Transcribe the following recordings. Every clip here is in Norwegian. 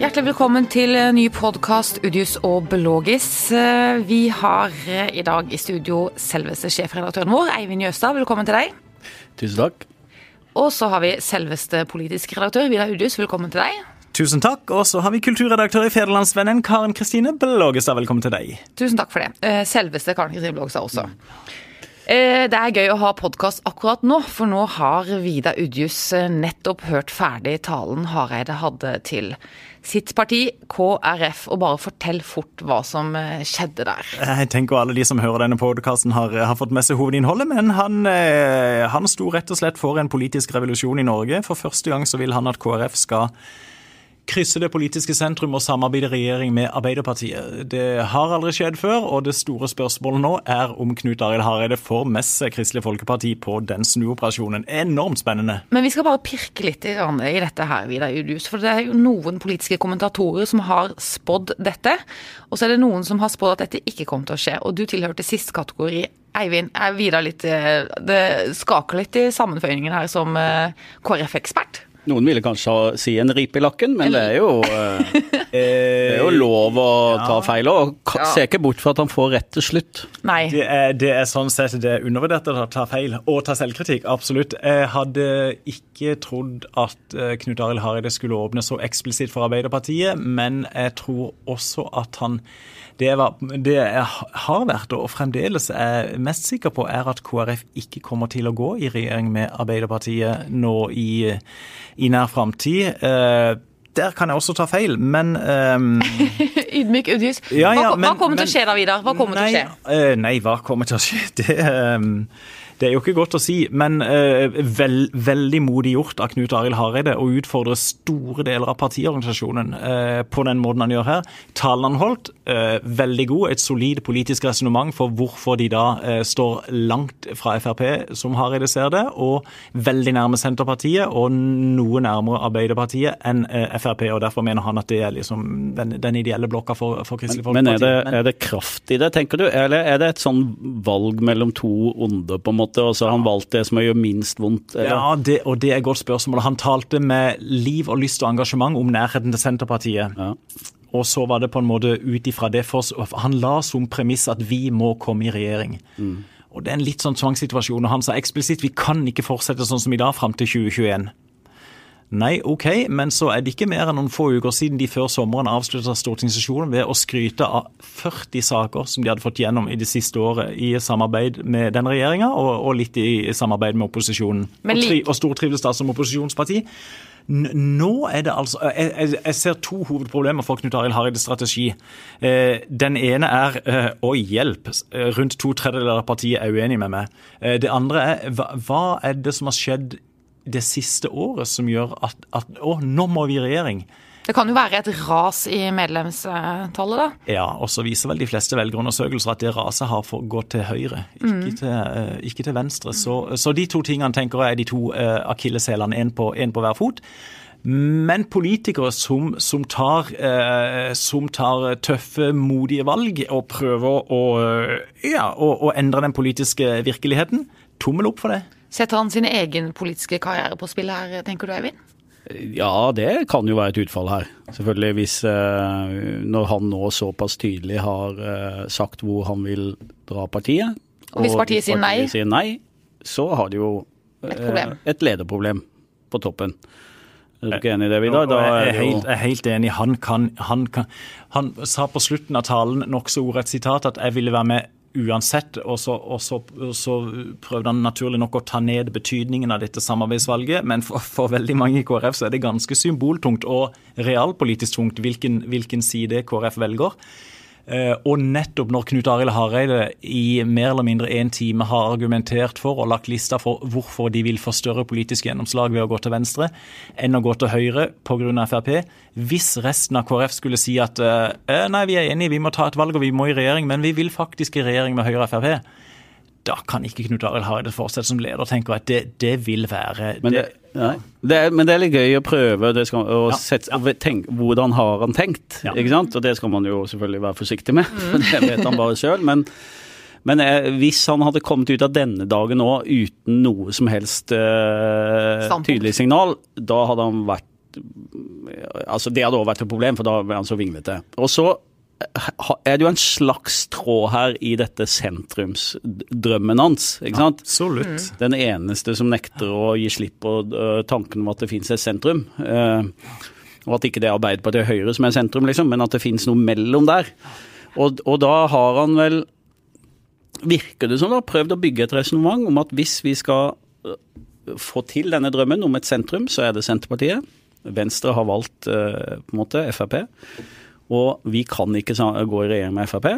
Hjertelig velkommen til ny podkast Udius og Belogis. Vi har i dag i studio selveste sjefredaktøren vår, Eivind Jøstad. Velkommen til deg. Tusen takk. Og så har vi selveste politisk redaktør, Vidar Udius. Velkommen til deg. Tusen takk. Og så har vi kulturredaktør i Federlandsvennen, Karen Kristine Belogestad. Velkommen til deg. Tusen takk for det. Selveste Karen Kristine Belogestad også. Det er gøy å ha podkast akkurat nå, for nå har Vida Udjus nettopp hørt ferdig talen Hareide hadde til sitt parti, KrF. Og bare fortell fort hva som skjedde der. Jeg tenker alle de som hører denne podkasten har, har, fått med seg hovedinnholdet, men han, han sto rett og slett for en politisk revolusjon i Norge. For første gang så vil han at KrF skal krysse det politiske sentrum og samarbeide regjering med Arbeiderpartiet. Det har aldri skjedd før, og det store spørsmålet nå er om Knut Arild Hareide får med seg Kristelig Folkeparti på den snuoperasjonen. Enormt spennende. Men vi skal bare pirke litt i, dette her, Vidar Udhus. For det er jo noen politiske kommentatorer som har spådd dette. Og så er det noen som har spådd at dette ikke kommer til å skje. Og du tilhørte siste kategori. Eivind, er Vidar litt Det skaker litt i sammenføyningen her som KrF-ekspert? Noen ville kanskje si en ripe i lakken, men det er jo, det er jo lov å ta feil. Og ser ikke bort fra at han får rett til slutt. Nei. Det er, det er sånn sett det er undervurdert å ta feil, og ta selvkritikk. Absolutt. Jeg hadde ikke trodd at Knut Arild Hareide skulle åpne så eksplisitt for Arbeiderpartiet, men jeg tror også at han det, var, det jeg har vært, og fremdeles er mest sikker på, er at KrF ikke kommer til å gå i regjering med Arbeiderpartiet nå i, i nær framtid. Eh, der kan jeg også ta feil, men um, Ydmyk Udjus. Ja, ja, hva, hva, kommer men, til å skje da, Vidar? Hva kommer nei, til å skje? Uh, nei, hva kommer til å skje? Det um, det er jo ikke godt å si, men uh, vel, veldig modig gjort av Knut Arild Hareide å utfordre store deler av partiorganisasjonen uh, på den måten han gjør her. Talen han holdt, uh, veldig god. Et solid politisk resonnement for hvorfor de da står langt fra Frp, som Hareide ser det, og veldig nærme Senterpartiet og noe nærmere Arbeiderpartiet enn Frp. og Derfor mener han at det er liksom den, den ideelle blokka for, for Kristelig Folkeparti. Men, er det, er det kraft i det, tenker du? Eller er det et sånn valg mellom to onde, på en måte? Og så har han valgt det som gjør minst vondt? Eller? Ja, det, og det er et godt spørsmål. Han talte med liv og lyst og engasjement om nærheten til Senterpartiet. Ja. Og så var det på en måte ut ifra det for, Han la som premiss at vi må komme i regjering. Mm. Og Det er en litt sånn tvangssituasjon. og Han sa eksplisitt vi kan ikke fortsette sånn som i dag fram til 2021. Nei, OK, men så er det ikke mer enn noen få uker siden de før sommeren avslutta stortingssesjonen ved å skryte av 40 saker som de hadde fått gjennom i det siste året i samarbeid med den regjeringa, og, og, litt i samarbeid med opposisjonen. Og, tri, og stortrives da som opposisjonsparti. Nå er det altså jeg, jeg, ser to hovedproblemer for Knut Arild Hareides strategi. Eh, den ene er eh, Å, hjelp! Rundt to tredjedeler av partiet er uenig med meg. Eh, det andre er hva er det som har skjedd det siste året som gjør at, at å, nå må vi i regjering. Det kan jo være et ras i medlemstallet, da? Ja, og så viser vel de fleste velgerundersøkelser at det raset har gått til høyre, ikke, mm. til, uh, ikke til, venstre. Så, så, de to tingene tenker jeg er de to uh, akilleshælene, én på, på, hver fot. Men politikere som, som, tar, uh, som, tar, tøffe, modige valg og prøver å, ja, å, å endre den politiske virkeligheten, tommel opp for det. Setter han sin egen politiske karriere på spill her, tenker du Eivind? Ja, det kan jo være et utfall her. Selvfølgelig hvis eh, Når han nå såpass tydelig har eh, sagt hvor han vil dra partiet, og hvis partiet, sier, nei. sier nei, så har de jo et, eh, et lederproblem på toppen. Er du ikke enig i det, Vidar? Jeg er helt, jeg er helt enig. Han, kan, han, kan, han sa på slutten av talen nokså ordrett sitat at jeg ville være med uansett. Og så, og så, så, prøvde han naturlig nok å ta ned betydningen av dette samarbeidsvalget. Men for, for, veldig mange i KrF så er det ganske symboltungt og realpolitisk tungt hvilken, hvilken side KrF velger. Eh, og nettopp når Knut Arild Hareide i mer eller mindre én time har argumentert for og lagt lista for hvorfor de vil få større politisk gjennomslag ved å gå til venstre enn å gå til høyre pga. Frp, hvis resten av KrF skulle si at eh, eh, nei, vi er enige, vi må ta et valg og vi må i regjering, men vi vil faktisk i regjering med Høyre og Frp, da kan ikke Knut Arild Hareide fortsette som leder, tenker jeg. Det, det vil være men det, det, det er, men det er litt gøy å prøve skal, å ja, sette, ja. Tenke, hvordan har han tenkt. Ja. ikke sant? Og det skal man jo selvfølgelig være forsiktig med, mm. for det vet han bare sjøl. Men, men jeg, hvis han hadde kommet ut av denne dagen nå uten noe som helst uh, tydelig signal, da hadde han vært altså Det hadde også vært et problem, for da ble han så vinglete. Og så er det jo en slags tråd her i dette sentrumsdrømmen hans. ikke sant? Absolutt. Mm. Den eneste som nekter å gi slipp på tanken om at det finnes et sentrum. Og at ikke det er Arbeiderpartiet og Høyre som er sentrum, liksom, men at det finnes noe mellom der. Og, og da har han vel, virker det som, da, prøvd å bygge et resonnement om at hvis vi skal få til denne drømmen om et sentrum, så er det Senterpartiet. Venstre har valgt på en måte Frp. Og vi kan ikke gå i regjering med Frp,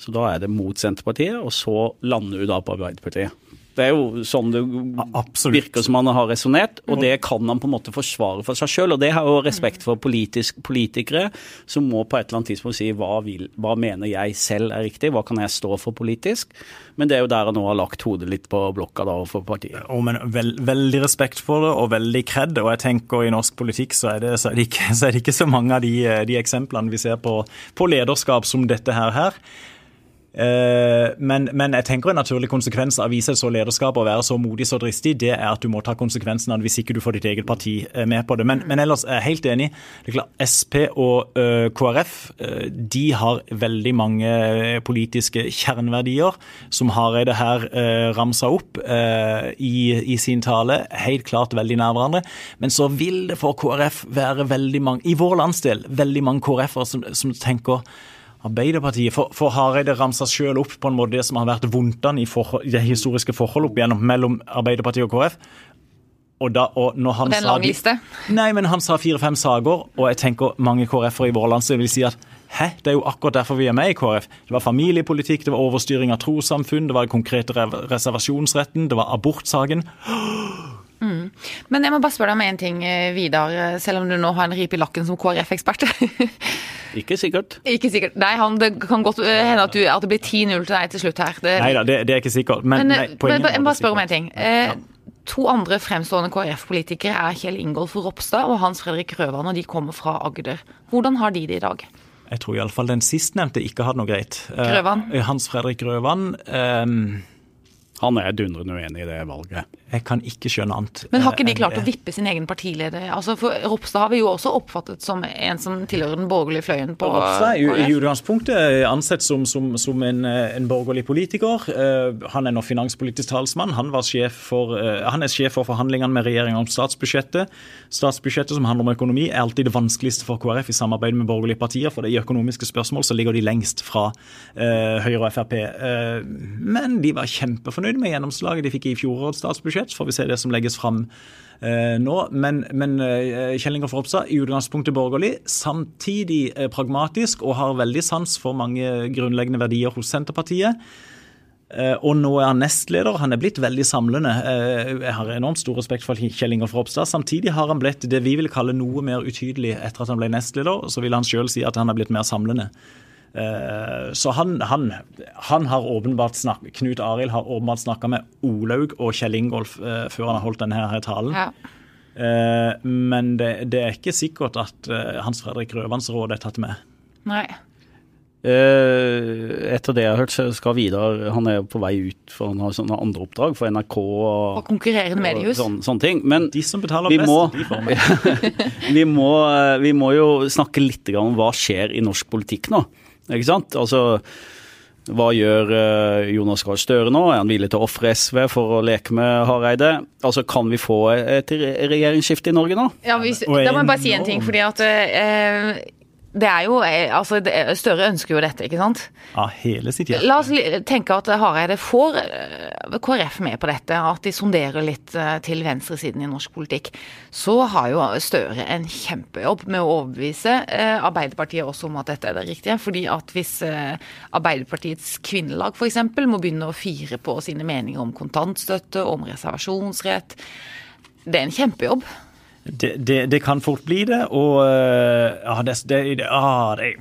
så da er det mot Senterpartiet, og så lander du da på Arbeiderpartiet. Det er jo sånn det Absolutt. virker som han har resonnert, og det kan han på en måte forsvare for seg sjøl. Og det har jo respekt for politisk, politikere som må på et eller annet tidspunkt si hva, vil, hva mener jeg selv er riktig, hva kan jeg stå for politisk. Men det er jo der han nå har lagt hodet litt på blokka da for partiet. Oh, men veld, Veldig respekt for det, og veldig kred. Og jeg tenker i norsk politikk så er det, så er det, ikke, så er det ikke, så mange av de, de eksemplene vi ser på, på lederskap som dette her. her. Eh, men, men, jeg tenker en naturlig konsekvens av å vise så lederskap og være så modig så dristig, det er at du må ta konsekvensen av det hvis ikke du får ditt eget parti eh, med på det. Men, men ellers er jeg helt enig. Det er klart, Sp og uh, KrF de har veldig mange politiske kjerneverdier som Hareide her uh, ramsa opp uh, i, i, sin tale. Helt klart veldig nær hverandre. Men så vil det for KrF være veldig mange, i vår landsdel, veldig mange KrF-ere som, som tenker Arbeiderpartiet. For, for Hareide ramsa selv opp på en måte det som har vært vondtene i, i, det historiske forholdet opp igjennom mellom Arbeiderpartiet og KrF. Og, da, og når han og det er en lang liste? Nei, men han sa fire-fem saker, og jeg tenker mange KrF-ere i vår landsdel vil si at hæ, det er jo akkurat derfor vi er med i KrF. Det var familiepolitikk, det var overstyring av trossamfunn, det var den konkrete reservasjonsretten, det var abortsaken. Mm. Men jeg må bare spørre deg om én ting, eh, Vidar, selv om du nå har en ripe i lakken som KrF-ekspert. Ikke sikkert. Ikke sikkert. Nei, han, det kan godt eh, hende at, du, at det blir 10-0 til deg til slutt her. Det, nei da, det, det, er ikke sikkert. Men, men, nei, men jeg må bare spørre om en ting. Eh, To andre fremstående KrF-politikere er Kjell Ingolf Ropstad og Hans Fredrik Røvan, og de kommer fra Agder. Hvordan har de det i dag? Jeg tror iallfall den sistnevnte ikke hadde noe greit. Grøvan? Eh, Hans Fredrik Røvan Um... Han er dundrende uenig i det valget. Jeg kan ikke skjønne annet. Men har ikke de klart å vippe sin egen partileder? Altså for Ropstad har vi jo også oppfattet som en som tilhører den borgerlige fløyen på Ropstad er i utgangspunktet ansett som, som, som en, en, borgerlig politiker. Han er nå finanspolitisk talsmann. Han, for, han, er sjef for forhandlingene med regjeringa om statsbudsjettet. Statsbudsjettet som handler om økonomi, er alltid det vanskeligste for KrF i samarbeid med borgerlige partier. For det i økonomiske spørsmål så ligger de lengst fra Høyre og Frp. men de var kjempefornøyde med gjennomslaget de fikk i fjorårets statsbudsjett budsjett. Så får vi se det som legges fram eh, nå. Men, men eh, Kjell Ingolf Ropstad i utgangspunktet borgerlig, samtidig eh, pragmatisk og har veldig sans for mange grunnleggende verdier hos Senterpartiet. Eh, og nå er han nestleder. Han er blitt veldig samlende. Eh, jeg har enormt stor respekt for Kjell Ingolf Ropstad. Samtidig har han blitt det vi vil kalle noe mer utydelig etter at han ble nestleder. Så vil han sjøl si at han er blitt mer samlende. Eh, så han, han, han, har åpenbart snakket, Knut Arild har åpenbart snakka med Olaug og Kjell Ingolf uh, før han har holdt denne her talen. Ja. Uh, men det, det, er ikke sikkert at Hans Fredrik Røvans råd er tatt med. Nei. etter det jeg har hørt, så skal Vidar Han er på vei ut for han har sånne andre oppdrag for NRK og, og konkurrerende mediehus. Sånne, sånne ting. Men de som betaler vi, må, de vi, må, vi må jo snakke litt om hva skjer i norsk politikk nå. Ikke sant? Altså, hva gjør uh, Jonas Gahr Støre nå? Er han villig til å ofre SV for å leke med Hareide? Altså, Kan vi få et regjeringsskifte i Norge nå? Ja, hvis, Da må jeg bare si en ting. fordi at uh, det er jo, eh, altså Støre ønsker jo dette, ikke sant? Ja, hele sitt hjerte. La oss tenke at Hareide får eh, KrF med på dette, at de sonderer litt eh, til venstresiden i norsk politikk. Så har jo Støre en kjempejobb med å overbevise Arbeiderpartiet også om at dette er det riktige. fordi at hvis Arbeiderpartiets kvinnelag f.eks. må begynne å fire på sine meninger om kontantstøtte, om reservasjonsrett Det er en kjempejobb. Det, det, det, kan fort bli det, og eh, ja, det, det, ah, det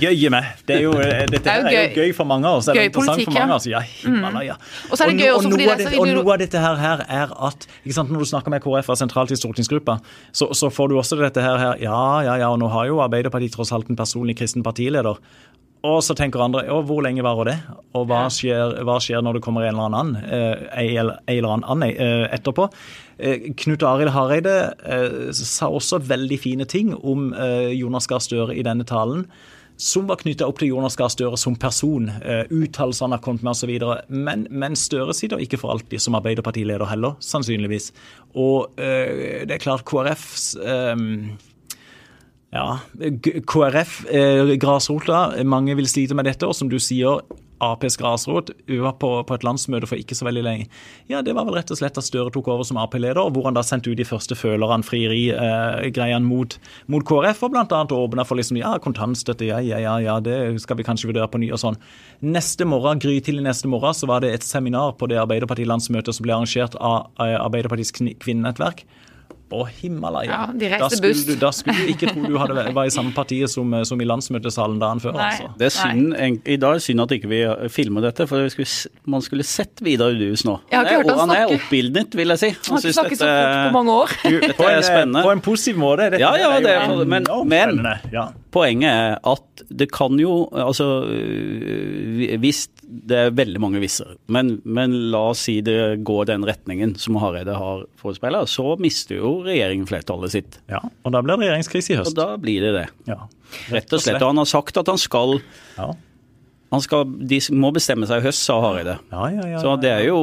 gøy med. Det er jo, dette er jo, er gøy for mange av oss. Gøy politikk, for mange av oss. Ja, Himalaya. Mm. Og så er det gøy også fordi det, så. Og noe av dette her, her er at ikke sant, når du snakker med KrF sentralt i stortingsgruppa, så, så, får du også dette her, her Ja, ja, ja, og nå har jo Arbeiderpartiet tross alt en personlig kristen partileder. Og så tenker andre ja, hvor lenge varer det, og hva skjer, hva skjer når det kommer en eller annen, eh, eller annen eh, etterpå. Eh, Knut Arild Hareide sa også veldig fine ting om Jonas Gahr Støre i denne talen. Som var knytta opp til Jonas Gahr Støre som person. Uttalelser han har kommet med osv. Men, men Støre sitter ikke for alltid som Arbeiderpartileder heller, sannsynligvis. Og det er klart KrFs ja, KrF, eh, grasrota, mange vil slite med dette. Og som du sier, Aps grasrot var på, på, et landsmøte for ikke så veldig lenge. Ja, Det var vel rett og slett at Støre tok over som Ap-leder, hvor han da sendte ut de første følerne, frierigreiene, eh, mot, mot, KrF, og bl.a. åpna for liksom, ja, kontantstøtte, ja, ja, ja, ja, det skal vi kanskje vurdere på ny og sånn. Neste morgen, grytidlig neste morgen så var det et seminar på det Arbeiderparti-landsmøtet som ble arrangert av Arbeiderpartiets kvinnenettverk. Å, Himalaya. Ja, de da, buss. du, da skulle du ikke tro du hadde, var i samme partiet som, som i landsmøtesalen dagen før. Altså. Det er synd, en, I dag er synd at ikke vi ikke filmer dette, for skulle, man skulle sett Vidar Udius nå. Jeg har Han er, han er oppildnet, vil jeg si. Han har ikke snakket så fort på mange år. Dette er spennende. På en positiv måte. Dette, ja, ja, det er, men, men ja. Poenget er at det kan jo Altså, hvis det er veldig mange visser, men, men la oss si det går den retningen som Hareide har forespeila, så mister jo regjeringen flertallet sitt. Ja, og da blir det regjeringskrise i høst. Og da blir det det. Ja. Rett og slett. Og han har sagt at han skal ja. Skal, de må bestemme seg i høst, sa Hareide. Ja, ja, ja, så det er jo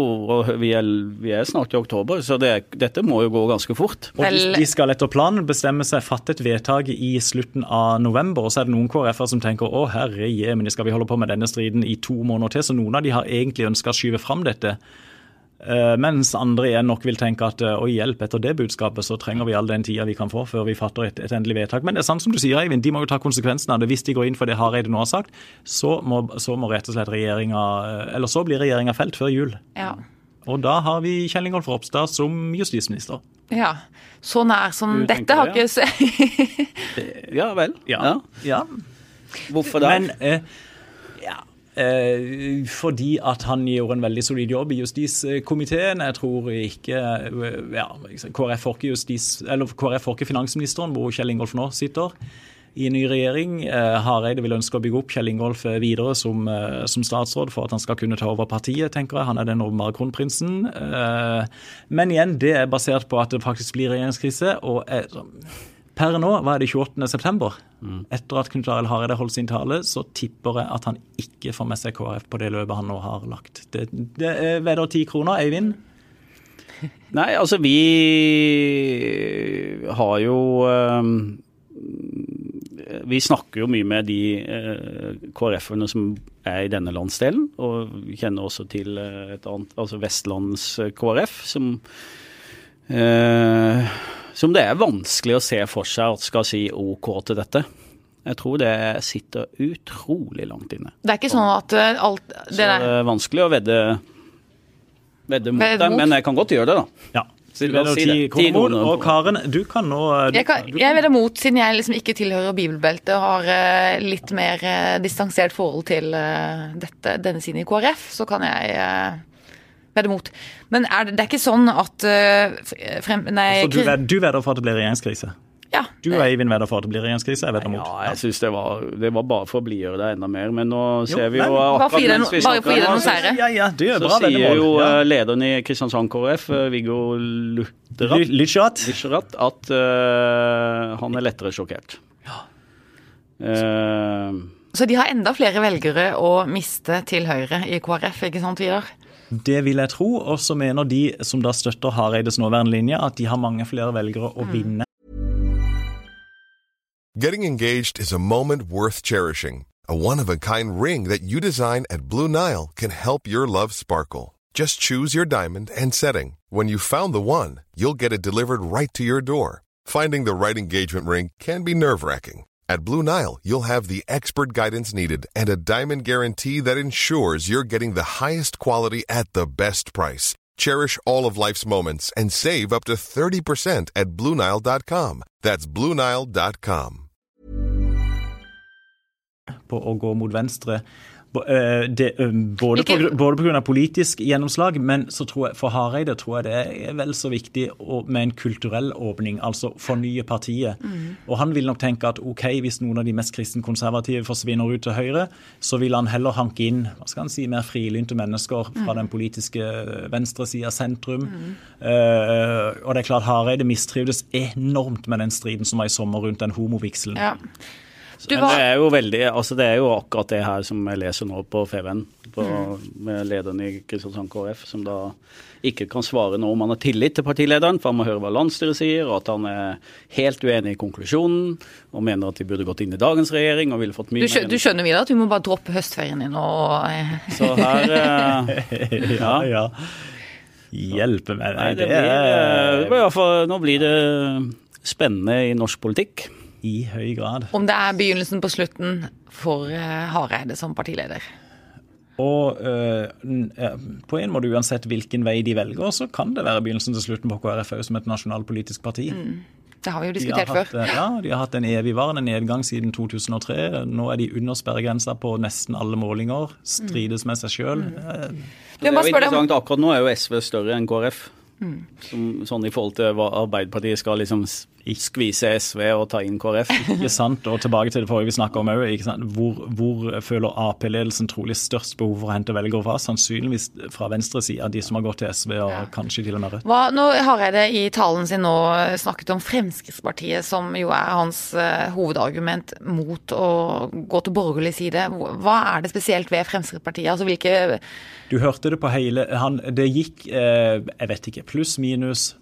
vi er, vi er snart i oktober, så det, dette må jo gå ganske fort. Og De skal etter planen bestemme seg, fatte et vedtak i slutten av november. Og så er det noen KrF-er som tenker å herre jemen, skal vi holde på med denne striden i to måneder til? Så noen av de har egentlig ønska å skyve fram dette. Uh, mens andre igjen nok vil tenke at å hjelp, etter det budskapet så trenger vi all den tida vi kan få før vi fatter et, et, endelig vedtak. Men det er sant som du sier, Eivind, de må jo ta konsekvensen av det. Hvis de går inn for det Hareide nå har sagt, så må, så må rett og slett regjeringa uh, Eller så blir regjeringa felt før jul. Ja. Og da har vi Kjell Ingolf Ropstad som justisminister. Ja. Så nær som du dette har ikke Ja vel. Ja. ja. Hvorfor da? Men, Eh, fordi at han gjorde en veldig solid jobb i justiskomiteen. Jeg tror ikke eh, ja, KrF får ikke, justis, KrF får ikke finansministeren, hvor Kjell Ingolf nå sitter i ny regjering. Eh, Hareide vil ønske å bygge opp Kjell Ingolf eh, videre som, eh, som, statsråd for at han skal kunne ta over partiet, tenker jeg. Han er den åpenbare kronprinsen. Eh, men igjen, det er basert på at det faktisk blir regjeringskrise. og er, Per nå, hva er det 28.9. Mm. Etter at Knut Arild Hareide holdt sin tale, så tipper jeg at han ikke får med seg KrF på det løpet han nå har lagt. Det, det er vedder ti kroner. Eivind? Nei, altså vi har jo um, Vi snakker jo mye med de uh, KrF-ene som er i denne landsdelen, og vi kjenner også til uh, et annet, altså Vestlands KrF, som uh, som det er vanskelig å se for seg at skal si OK til dette. Jeg tror det sitter utrolig langt inne. Det er ikke sånn at eh, alt det der... Så det er vanskelig å vedde, vedde mot det, men jeg kan godt gjøre det, da. Ja. Si og Karen, du kan nå du, Jeg, kan, jeg vedder mot, siden jeg liksom ikke tilhører bibelbeltet og har uh, litt mer uh, distansert forhold til uh, dette, denne siden i KrF, så kan jeg vedde mot. Men er det, det, er ikke sånn at uh, frem, nei, Så du, ved, du vedder for at det blir regjeringskrise? Ja. Du og Eivind vedder for at det blir regjeringskrise? Jeg vedder mot. Ja, jeg syns det, det, var bare for å blidgjøre det enda mer. Men nå ser jo, vi jo akkurat Bare for å gi deg fordi det Ja, ja, det gjør bra, Så sier jo ja. Eh, lederen i Kristiansand KrF, eh, Viggo Lytjerat, at uh, han er lettere sjokkert. Ja. Uh, så de har enda flere velgere å miste til Høyre i KrF, ikke sant Vidar? Det vil jeg tro. Og så mener de som da støtter Hareides nåværende linje, at de har mange flere velgere å mm. vinne. Getting engaged is a moment worth cherishing. A one-of-a-kind ring that you design at Blue Nile can help your love sparkle. Just choose your diamond and setting. When you've found the one, you'll get it delivered right to your door. Finding the right engagement ring can be nerve-wracking. At Blue Nile, you'll have the expert guidance needed and a diamond guarantee that ensures you're getting the highest quality at the best price. Cherish all of life's moments and save up to 30% at BlueNile.com. That's BlueNile.com. På å gå mot venstre Eh, både, på, både, på, grunn av politisk gjennomslag, men så tror jeg, for Hareide tror jeg det er vel så viktig med en kulturell åpning, altså fornye partiet. Mm. Og Han vil nok tenke at ok, hvis noen av de mest kristenkonservative forsvinner ut til Høyre, så vil han heller hanke inn hva skal han si, mer frilynte mennesker fra mm. den politiske venstresida, sentrum. Mm. Uh, og det er klart Hareide mistrivdes enormt med den striden som var i sommer rundt den homovigselen. Ja. Men det er jo veldig, altså det er jo akkurat det her som jeg leser nå på FVN, på, mm. med lederen i Kristiansand KrF, som da ikke kan svare nå om han har tillit til partilederen, for han må høre hva landsstyret sier, og at han er helt uenig i konklusjonen og mener at de burde gått inn i dagens regjering og ville fått mye du, skjønner, du skjønner videre at du må bare droppe høstferien din og. Så her eh, ja. ja. Hjelpe meg. Nei, det, blir, eh, det blir, nå blir det spennende i norsk politikk. I høy grad. Om det er begynnelsen på slutten for uh, Hareide som partileder? Og øh, på en måte uansett hvilken vei de velger, så kan det være begynnelsen til slutten på KrF òg som et nasjonalpolitisk parti. Mm. Det har vi jo diskutert før. Hatt, ja, de har hatt en evigvarende nedgang siden 2003. Nå er de under sperregrensa på nesten alle målinger. Strides med seg sjøl. Mm. Det er jo interessant, akkurat nå er jo SV større enn KrF. Mm. Som, sånn i forhold til hva Arbeiderpartiet skal liksom skvise SV og ta inn KrF. Ikke sant, og tilbake til det forrige vi snakka om òg. Hvor, hvor, føler Ap-ledelsen trolig størst behov for å hente velgere fra? Sannsynligvis fra venstresida, de som har gått til SV og ja. kanskje til og med Rødt. Hva, nå har jeg det i talen sin nå snakket om Fremskrittspartiet, som jo er hans uh, hovedargument mot å gå til borgerlig side. Hva er det spesielt ved Fremskrittspartiet? Altså hvilke Du hørte det på hele han, Det gikk, uh, jeg vet ikke, pluss-minus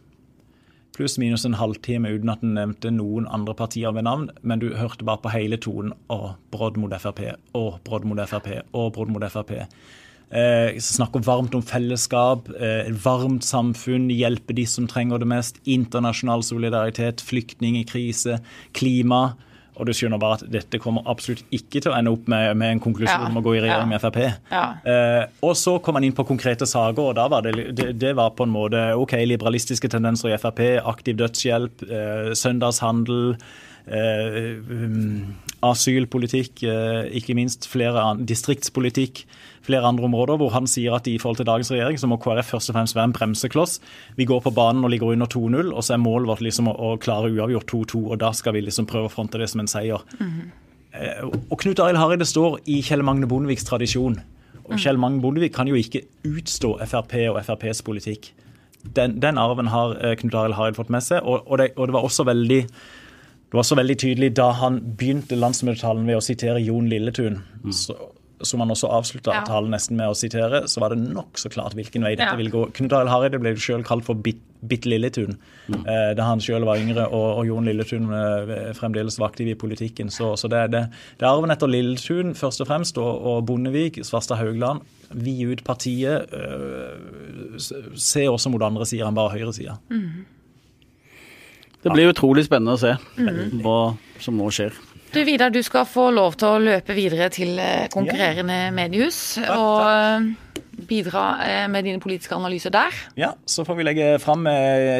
pluss-minus en halvtime uten at den nevnte noen andre partier ved navn, men du hørte bare på hele tonen å, brodd mot Frp, å, brodd mot Frp, å, brodd mot Frp. Eh, snakker varmt om fellesskap, eh, varmt samfunn, hjelpe de som trenger det mest. Internasjonal solidaritet, flyktning i krise, klima. Og du skjønner bare at dette kommer absolutt ikke til å ende opp med, med en konklusjon ja, om å gå i regjering ja, med Frp. Ja. Eh, og så kom han inn på konkrete saker, og da var det, det, det, var på en måte OK, liberalistiske tendenser i Frp, aktiv dødshjelp, eh, søndagshandel. Eh, um, asylpolitikk, eh, ikke minst flere distriktspolitikk, flere andre områder, hvor han sier at i forhold til dagens regjering så må KrF først og fremst være en bremsekloss. Vi går på banen og ligger under 2-0, og så er målet vårt liksom å, klare uavgjort 2-2, og da skal vi liksom prøve å fronte det som en seier. Mm -hmm. Og Knut Arild Hareide står i Kjell Magne Bondeviks tradisjon. Og mm. Kjell Magne Bondevik kan jo ikke utstå Frp og FrPs politikk. Den, den arven har Knut Arild Hareide fått med seg, og, og, det, og det var også veldig det var så veldig tydelig da han begynte landsmøtetalen ved å sitere Jon Lilletun. Mm. Så, som han også avslutta ja. talen nesten med å sitere, så var det nokså klart hvilken vei dette ja. ville gå. Knut Arild Hareide ble sjøl kalt for Bitt bit Lilletun mm. eh, da han sjøl var yngre og, og Jon Lilletun eh, fremdeles var aktiv i politikken. Så, så det, det, det, er arven etter Lilletun først og fremst, og, og Bondevik, Svarstad Haugland. Vi ut partiet. Eh, se også mot andre sider enn bare høyresida. Mm. Det blir utrolig spennende å se mm. hva som nå skjer. Du Vidar, du skal få lov til å løpe videre til eh, konkurrerende ja. mediehus. Og eh, bidra eh, med dine politiske analyser der. Ja, så får vi legge fram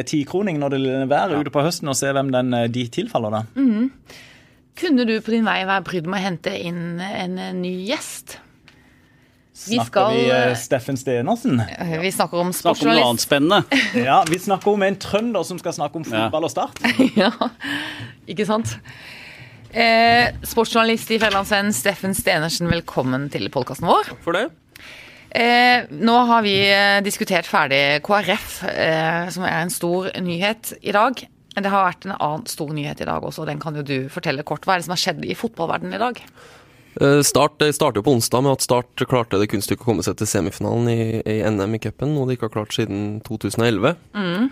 tikroning når det er ute på høsten, og se hvem den, de tilfaller, da. Mm. Kunne du på din vei være brydd med å hente inn en ny gjest? Vi snakker vi uh, Steffen Stenersen? Vi snakker om sportsjournalist. Snakker om noe annet spennende. ja, vi snakker om en trønder som skal snakke om fotball og Start. ja, ikke sant. Eh, sportsjournalist i Fjellandsvennen, Steffen Stenersen, velkommen til podkasten vår. Takk for det. Eh, nå har vi eh, diskutert ferdig KrF, eh, som er en stor nyhet i dag. Det har vært en annen stor nyhet i dag også, og den kan jo du fortelle kort. Hva er det som har skjedd i fotballverdenen i dag? Eh, start starter på onsdag med at Start klarte det kunststykket å komme seg til semifinalen i, i NM i cupen, noe de ikke har klart siden 2011. Mm.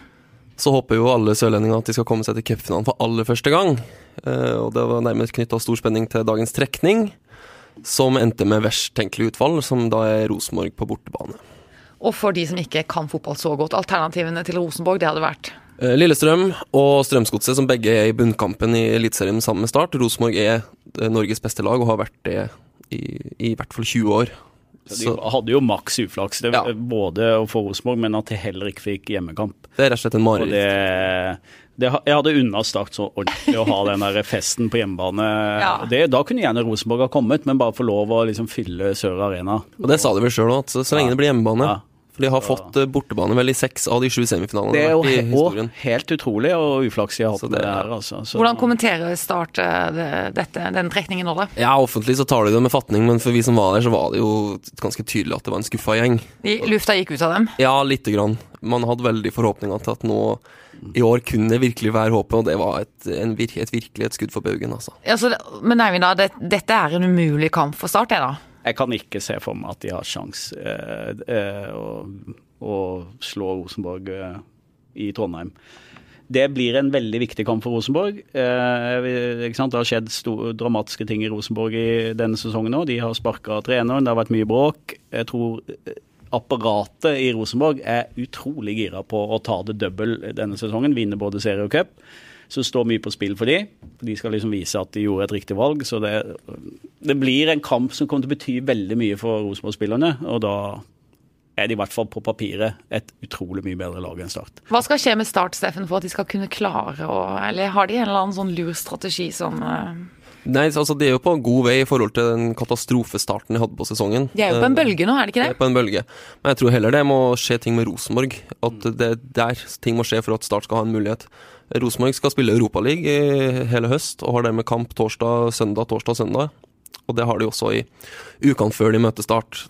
Så håper jo alle sørlendinger at de skal komme seg til cupfinalen for aller første gang. Eh, og det var nærmest knytta stor spenning til dagens trekning, som endte med verst tenkelig utfall, som da er Rosenborg på bortebane. Og for de som ikke kan fotball så godt, alternativene til Rosenborg, det hadde vært? Eh, Lillestrøm og Strømsgodset, som begge er i bunnkampen i Eliteserien sammen med Start. Rosenborg er Norges beste lag og har vært det i, i hvert fall 20 år. Så de hadde jo maks uflaks, det, Ja. både for Rosenborg, men at de heller ikke fikk hjemmekamp. Det er rett og slett en mareritt. jeg hadde unna Start så ordentlig å ha den der festen på hjemmebane. Ja. Det, da kunne gjerne Rosenborg ha kommet, men bare få lov å liksom fylle Sør Arena. Og det sa de vel sjøl òg, at så, så lenge det blir hjemmebane. Ja. For de har fått eh, bortebane vel i seks av de sju semifinalene Det er jo i he historien. og helt utrolig og uflaks de har hatt med det- det her. Altså. Så, Hvordan kommenterer Start eh, dette, den trekningen nå, da? Ja, offentlig så tar de det med fatning, men for vi som var der, så var det jo ganske tydelig at det var en skuffa gjeng. I lufta gikk ut av dem. Ja, lite grann. Man hadde veldig forhåpninger til at nå i år kunne det virkelig være håpet, og det var et, en, et virkelig et skudd for baugen, altså. Ja, så det, men Eivind, da, det, dette er en umulig kamp for Start, det da? Jeg kan ikke se for meg at de har sjans eh, eh, å, å slå Rosenborg eh, i Trondheim. Det blir en veldig viktig kamp for Rosenborg. Eh? Det har skjedd store, dramatiske ting i Rosenborg i denne sesongen nå. De har sparka treneren, det har vært mye bråk. Jeg tror eh, apparatet i Rosenborg er utrolig gira på å ta det double denne sesongen. Vinne både serie og cup. Så står mye på spill for de. De skal liksom vise at de gjorde et riktig valg. Så det, det blir en kamp som kommer til å bety veldig mye for Rosenborg-spillerne. Og da er de i hvert fall på papiret et utrolig mye bedre lag enn Start. Hva skal skje med Start, Steffen, for at de skal kunne klare å Eller har de en eller annen sånn lur strategi som eh, Nei, altså, De er jo på en god vei i forhold til den katastrofestarten de hadde på sesongen. De er jo på en Eh, bølge nå, er det ikke det? De er på en bølge. Men jeg tror heller det må skje ting med Rosenborg. At det er der ting må skje for at Start skal ha en mulighet. Rosenborg skal spille Europaliga i hele høst, og har dermed kamp torsdag, søndag, torsdag, søndag. Og det har de også i ukene før de møter Start.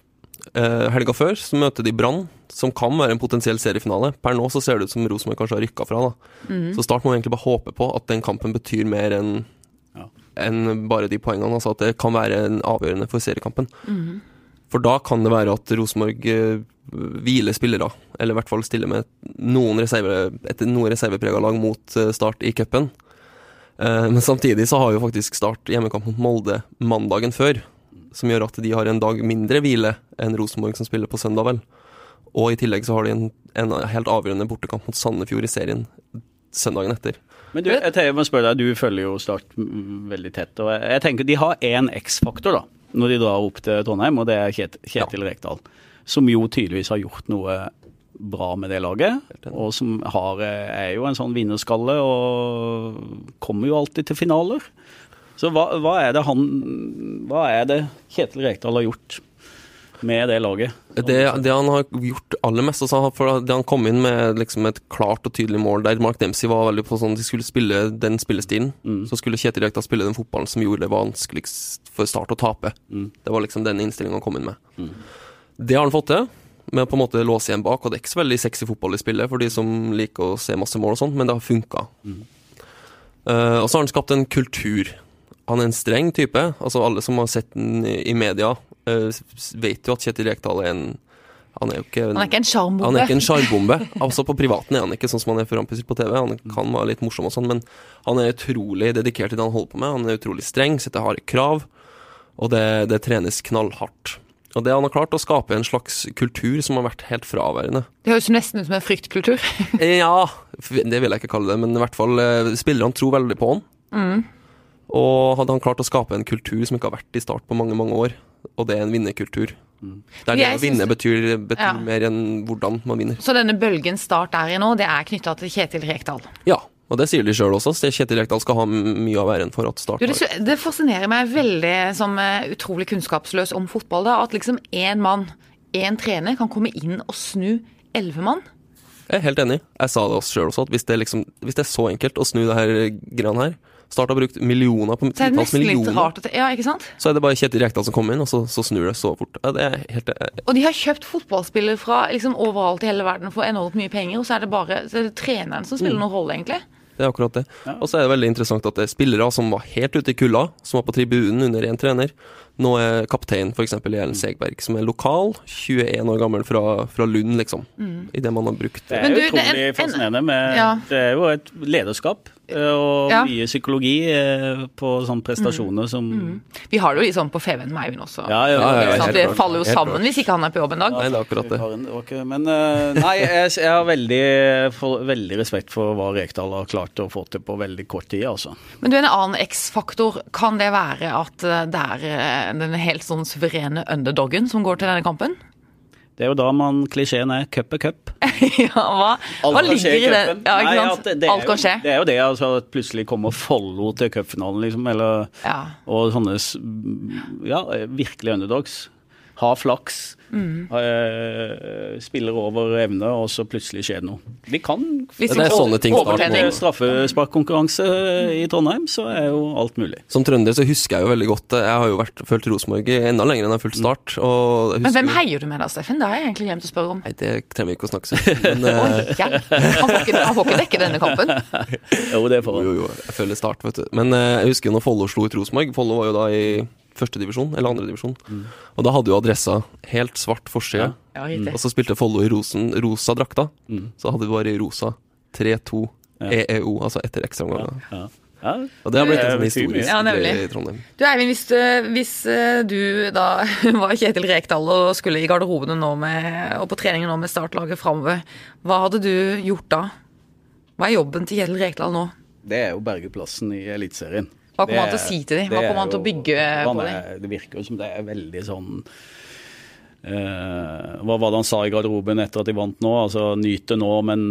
Eh, helga før så møter de Brann, som kan være en potensiell seriefinale. Per nå så ser det ut som Rosenborg kanskje har rykka fra. da. Så Start må egentlig bare håpe på at den kampen betyr mer enn Ja. en bare de poengene. Altså at det kan være en avgjørende for seriekampen. For da kan det være at Rosenborg eh, hviler spillere, eller i hvert fall stiller med noen reserve, et noe reserveprega lag mot eh, Start i cupen. Eh, men samtidig så har jo faktisk Start hjemmekamp mot Molde mandagen før, som gjør at de har en dag mindre hvile enn Rosenborg som spiller på søndag, vel. Og i tillegg så har de en, en helt avgjørende bortekamp mot Sandefjord i serien søndagen etter. Men du, jeg jeg må spørre deg, du følger jo Start veldig tett. og jeg tenker De har én X-faktor da, når de drar opp til Trondheim, og det er Kjet, Kjetil Rekdal. Som jo tydeligvis har gjort noe bra med det laget, og som har, er jo en sånn vinnerskalle og kommer jo alltid til finaler. Så hva, hva er det han Hva er det Kjetil Rekdal har gjort med det laget? Det, det han har gjort aller mest altså, for Det han kom inn med liksom et klart og tydelig mål der Mark Dempsey var veldig på sånn De skulle spille den spillestilen. Så skulle Kjetil Rekdal spille den fotballen som gjorde det vanskeligst for Start å tape. Det var liksom den innstillinga han kom inn med. Det har han fått til, med å på en måte låse igjen bak. Og det er ikke så veldig sexy fotball i spillet for de som liker å se masse mål og sånn, men det har funka. Eh, og så har han skapt en kultur. Han er en streng type. Altså Alle som har sett den i media, uh, vet jo at Kjetil Rekdal er en Han er jo ikke Han er ikke en han er ikke en sjarmbombe. Altså På privaten er han ikke sånn som han er programpussig på TV. Han kan være litt morsom og sånn, men han er utrolig dedikert til det han holder på med. Han er utrolig streng, setter harde krav, og det, det trenes knallhardt. Og det han har klart å skape en slags kultur som har vært helt fraværende. Det høres nesten ut som en fryktkultur. Ja, det vil jeg ikke kalle det, men i hvert fall eh, spillerne tror veldig på han. Og hadde han klart å skape en kultur som ikke har vært i start på mange, mange år, og det er en vinnerkultur. Der det å vinne betyr, betyr Ja. mer enn hvordan man vinner. Så denne bølgen Start er i nå, det er knytta til Kjetil Rekdal. Ja, og det sier de sjøl også. så Kjetil Rekdal skal ha mye av æren for at Start det, har det fascinerer meg veldig som eh, utrolig kunnskapsløs om fotball, da, at liksom én mann, én trener, kan komme inn og snu elleve mann. Jeg er helt enig. Jeg sa det sjøl også, at hvis det, liksom, hvis det er så enkelt å snu det her greiene her Start har brukt millioner på det titalls millioner. rart. Ja? Så er det bare Kjetil Rekdal som kommer inn, og så, så snur det så fort. Ja, det er helt jeg... Og de har kjøpt fotballspillere fra liksom overalt i hele verden for enormt mye penger, og så er det bare er det treneren som Mm. spiller noen rolle, egentlig. Det er akkurat det. Og så er det veldig interessant at det er spillere som var helt ute i kulda, som var på tribunen under én trener. Nå er kaptein f.eks. Jelen Segberg, som er lokal, 21 år gammel fra, fra Lund, liksom. I det man har brukt. Det er jo du, det utrolig fascinerende med Ja. Det er jo et lederskap og Ja. mye psykologi eh, på sånne prestasjoner som Vi har det jo litt sånn på Feven med Eivind også. Ja, ja, Ja, det faller jo Helt sammen klart. hvis ikke han er på jobb en dag. Nei, det er akkurat det. Men eh, nei, jeg, jeg har veldig, for, veldig respekt for hva Rekdal har klart å få til på veldig kort tid, altså. Men du, en annen X-faktor, kan det være at eh, det er eh, den helt sånn suverene underdoggen som går til denne kampen? Det er jo da man klisjeen er cup er cup. ja, hva, hva ligger i det? Ja, ikke Nei, ja, det- det er Alt kan jo- skje. Det er jo det, altså, at plutselig kommer Follo til cupfinalen, liksom, eller Ja. Og sånne ja, virkelig underdogs. Ha flaks. Mm. uh, spiller over evne, og så plutselig skjer det noe. Vi kan Hvis Det er sånne ting straffesparkkonkurranse i Trondheim, så er jo alt mulig. Som trønder så husker jeg jo veldig godt Jeg har jo vært, fulgt Rosenborg enda lenger enn jeg har fulgt Start. Og jeg Men hvem heier du med da, Steffen? Det har jeg egentlig glemt å spørre om. Nei, det trenger vi ikke å snakke så mye om. Eh. Han får ikke, han får ikke dekke denne kampen. Jo, det får han. jo, jo, jeg føler Start, vet du. Men uh, jeg husker jo når Follo slo ut Rosenborg. Follo var jo da i førstedivisjon, eller andredivisjon. Og da hadde jo Adressa helt svart forside. Ja, riktig. Og så spilte Follo i rosen, rosa drakta. Mm. Så hadde vi bare i rosa 3-2 Ja. EEO, altså etter ekstraomganger. Ja. Ja. Og det har blitt en sånn historisk Ja, i Trondheim. Du Eivind, hvis, eh, hvis eh, du da var Kjetil Rekdal og skulle i garderobene nå med, og på treningen nå med startlaget framover, hva hadde du gjort da? Hva er jobben til Kjetil Rekdal nå? Det er jo bergeplassen i Eliteserien. Hva kommer han til å si til dem? Hva er kommer han til å bygge på dem? Det virker jo som det er veldig sånn uh, Hva var det han sa i garderoben etter at de vant nå? Altså nyte nå, men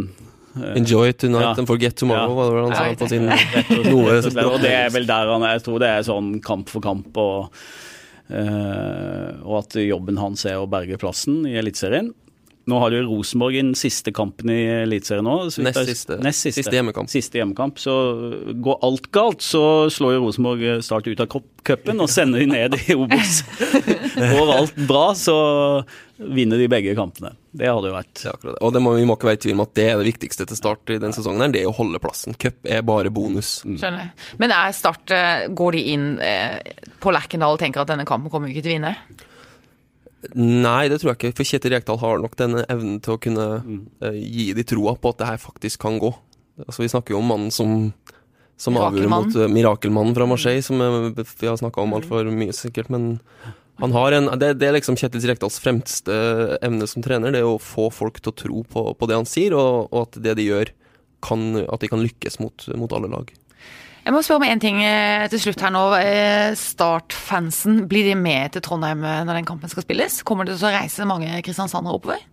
uh, Enjoy tonight Ja. and forget tomorrow, Ja. var det han sa på sin noe. Og det er vel der han er. Jeg tror det er sånn kamp for kamp, og, uh, og at jobben hans er å berge plassen i Eliteserien. Nå har jo Rosenborg den siste kampen i Eliteserien nå. Nest siste. Nest siste. Siste hjemmekamp. Siste hjemmekamp. Så går alt galt, så slår jo Rosenborg Start ut av cup- cupen og sender de ned i Obos. Går alt bra, så vinner de begge kampene. Det hadde jo vært Ja, det. Og det må, vi må ikke være i tvil om at det er det viktigste til Start i denne sesongen. her, Det er å holde plassen. Cup er bare bonus. Skjønner. Men er Start eh, Går de inn eh, på Lerkendal og tenker at denne kampen kommer ikke til å vinne? Nei, det tror jeg ikke. For Kjetil Rekdal har nok denne evnen til å kunne Mm. uh, gi de troa på at det her faktisk kan gå. Altså, vi snakker jo om mannen som som avgjorde mot uh, Mirakelmannen fra Marseille, som uh, vi har snakka om altfor mye, sikkert. Men han har en, det, det er liksom Kjetil Rekdals fremste evne som trener. Det er å få folk til å tro på, på det han sier, og, og at det de gjør, kan, at de kan lykkes mot, mot alle lag. Jeg må spørre om en ting eh, til slutt her nå. Eh, Start-fansen, blir de med til Trondheim eh, når den kampen skal spilles? Kommer det til å reise mange kristiansandere oppover?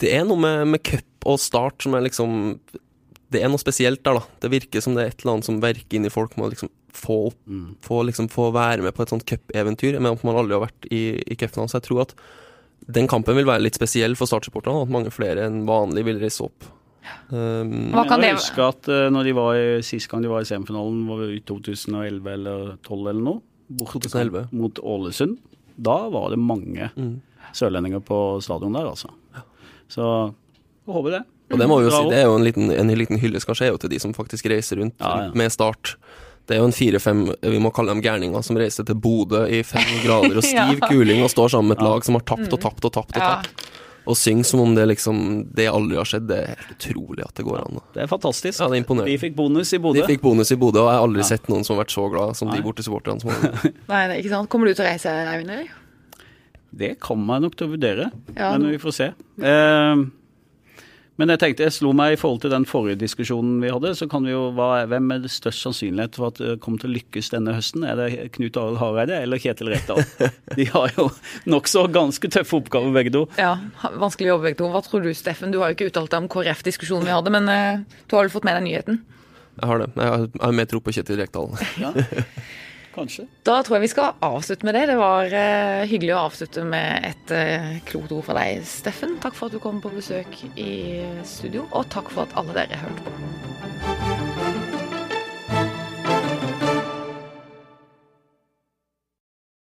Det er noe med, med cup og start som er liksom Det er noe spesielt der, da. Det virker som det er et eller annet som verker inn i folk med å liksom få, mm. få, liksom, få være med på et sånt cupeventyr. Men at man aldri har vært i, i cupfinalen. Så jeg tror at den kampen vil være litt spesiell for Start-supporterne. At mange flere enn vanlig vil reise opp. Um, Hva kan jeg det- husker at eh, når de var i, Sist gang de var i semifinalen, var det i 2011 eller 2012 eller noe, Bort, 2011. mot Ålesund. Da var det mange Mm. sørlendinger på stadion der, altså. Så jeg håper det. Og det må vi jo si, det er jo en liten, en liten hyllest kanskje er jo til de som faktisk reiser rundt Ja, ja. med Start. Det er jo en fire-fem, vi må kalle dem gærninger, som reiser til Bodø i fem grader og stiv Ja. kuling og står sammen med et lag som har tapt og tapt og tapt og Ja. tapt. Og synger som om det liksom Det aldri har skjedd. Det er helt utrolig at det går an. Det er fantastisk. Ja, det er imponerende. De fikk bonus i De fikk bonus i Bodø, og jeg har aldri sett noen som har vært så glad som de borte supporterne som var- Nei, det er ikke sant. Kommer du til å reise, Eivind? eller? Det kommer jeg nok til å vurdere, Ja. men vi får se. Eh, men jeg tenkte, jeg slo meg i forhold til den forrige diskusjonen vi hadde, så kan vi jo, hva, hvem er det størst sannsynlighet for at det kommer til å lykkes denne høsten? Er det Knut Arild Hareide eller Kjetil Rekdal? De har jo nokså ganske tøffe oppgaver begge to. Ja, vanskelig jobb begge to. Hva tror du, Steffen? Du har jo ikke uttalt deg om KrF-diskusjonen vi hadde, men uh, du har vel fått med deg nyheten? Jeg har det. Jeg har- jeg har mer tro på Kjetil Rekdal. Ja, kanskje. Da tror jeg vi skal avslutte med det. Det var uh, hyggelig å avslutte med et uh, klokt ord fra deg, Steffen. Takk for at du kom på besøk i studio, og takk for at alle dere hørte på.